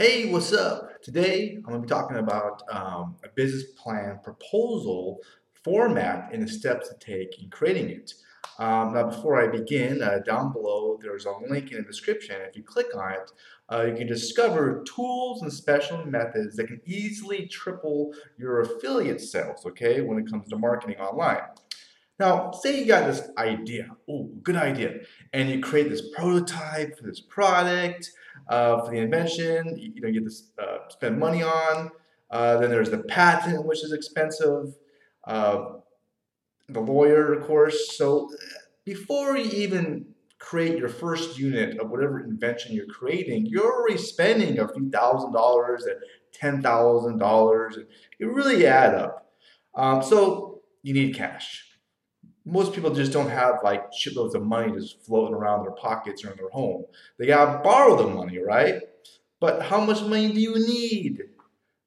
Hey, what's up? Today I'm going to be talking about um, a business plan proposal format and the steps to take in creating it. Um, now, before I begin, uh, down below there's a link in the description. If you click on it, uh, you can discover tools and special methods that can easily triple your affiliate sales, okay, when it comes to marketing online. Now, say you got this idea, oh, good idea, and you create this prototype for this product, uh, for the invention, you, know, you get to uh, spend money on. Uh, then there's the patent, which is expensive. Uh, the lawyer, of course. So before you even create your first unit of whatever invention you're creating, you're already spending a few thousand dollars and ten thousand dollars. It really add up. Um, so you need cash most people just don't have like shitloads of money just floating around their pockets or in their home. They gotta borrow the money, right? But how much money do you need?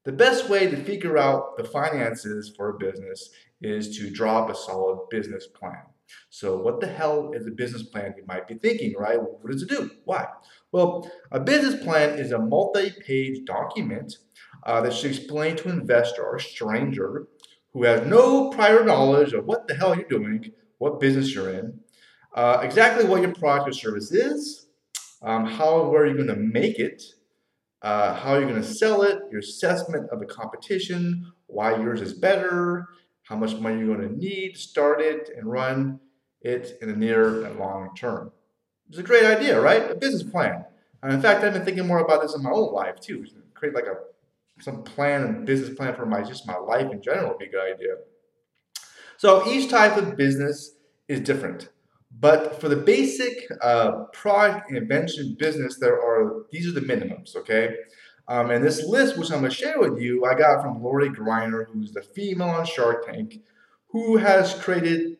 The best way to figure out the finances for a business is to draw up a solid business plan. So, what the hell is a business plan? You might be thinking, right? What does it do? Why? Well, a business plan is a multi page document uh, that should explain to an investor or a stranger who has no prior knowledge of what the hell you're doing, what business you're in, uh, exactly what your product or service is, um, how where you're going to make it, uh, how you're going to sell it, your assessment of the competition, why yours is better, how much money you're going to need to start it and run it in the near and long term. It's a great idea, right? A business plan. And in fact, I've been thinking more about this in my own life too. Create like a some plan and business plan for my just my life in general would be a good idea. So each type of business is different. But for the basic uh, product invention business, there are these are the minimums, okay? Um, and this list, which I'm to share with you, I got from Lori Greiner, who's the female on Shark Tank, who has created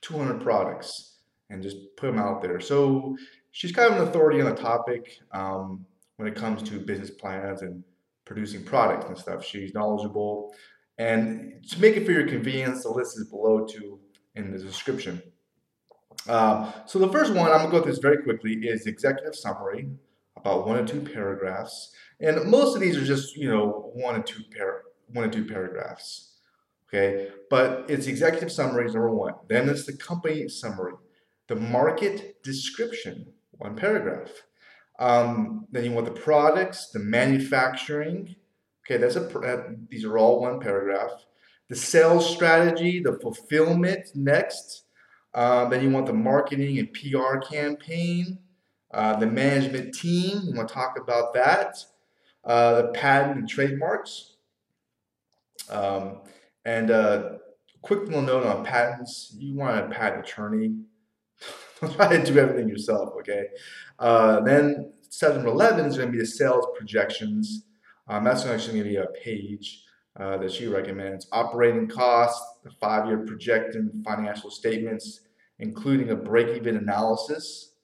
200 products and just put them out there. So she's kind of an authority on the topic um, when it comes to business plans and producing products and stuff. She's knowledgeable. And to make it for your convenience, the list is below too in the description. Uh, so the first one, I'm gonna go through this very quickly, is executive summary, about one or two paragraphs. And most of these are just, you know, one or two par- one or two paragraphs. Okay, but it's executive summary is number one. Then it's the company summary, the market description, one paragraph. Um, then you want the products, the manufacturing. Okay, that's a uh, these are all one paragraph. The sales strategy, the fulfillment next. Uh, then you want the marketing and PR campaign. Uh, the management team, We want to talk about that. Uh, the patent and trademarks. Um, and uh, quick little note on patents: you want a patent attorney try to do everything yourself, okay? Uh, then 711 is going to be the sales projections. Um, that's actually going to be a page uh, that she recommends. Operating costs, the five-year projected financial statements, including a break-even analysis.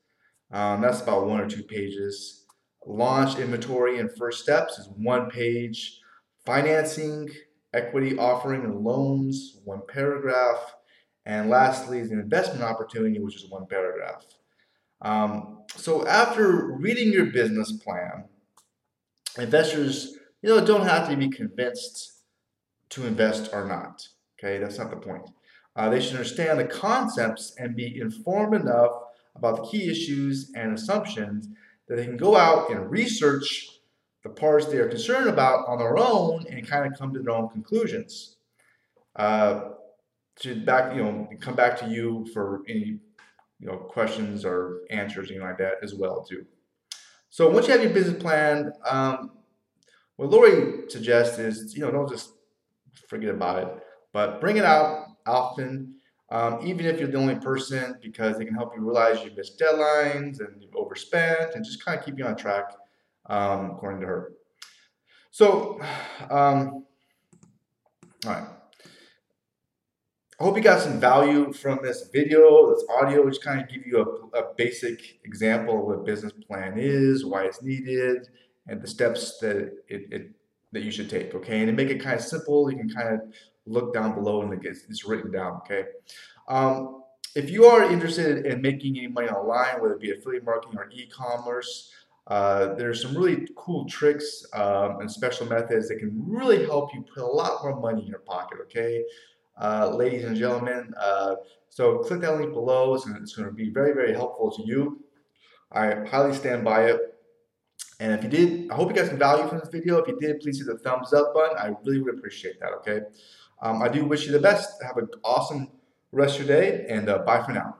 Um, that's about one or two pages. Launch inventory and first steps is one page. Financing, equity offering and loans, one paragraph. And lastly is an investment opportunity, which is one paragraph. Um, so after reading your business plan, investors, you know, don't have to be convinced to invest or not. Okay, that's not the point. Uh, they should understand the concepts and be informed enough about the key issues and assumptions that they can go out and research the parts they are concerned about on their own and kind of come to their own conclusions. Uh, to back, you know, come back to you for any, you know, questions or answers, anything like that as well too. So once you have your business plan, um, what Lori suggests is, you know, don't just forget about it, but bring it out often, um, even if you're the only person, because it can help you realize you missed deadlines and you've overspent, and just kind of keep you on track, um, according to her. So, um, all right. I hope you got some value from this video, this audio, which kind of give you a, a, basic example of what a business plan is, why it's needed, and the steps that it, it that you should take. Okay, and to make it kind of simple, you can kind of look down below and it gets it's written down. Okay. Um, if you are interested in making any money online, whether it be affiliate marketing or e-commerce, Uh, there's some really cool tricks um, and special methods that can really help you put a lot more money in your pocket, okay? Uh, ladies and gentlemen, uh, so click that link below. It's going, to, it's going to be very, very helpful to you. I highly stand by it. And if you did, I hope you got some value from this video. If you did, please hit the thumbs up button. I really would appreciate that, okay? Um, I do wish you the best. Have an awesome rest of your day, and uh, bye for now.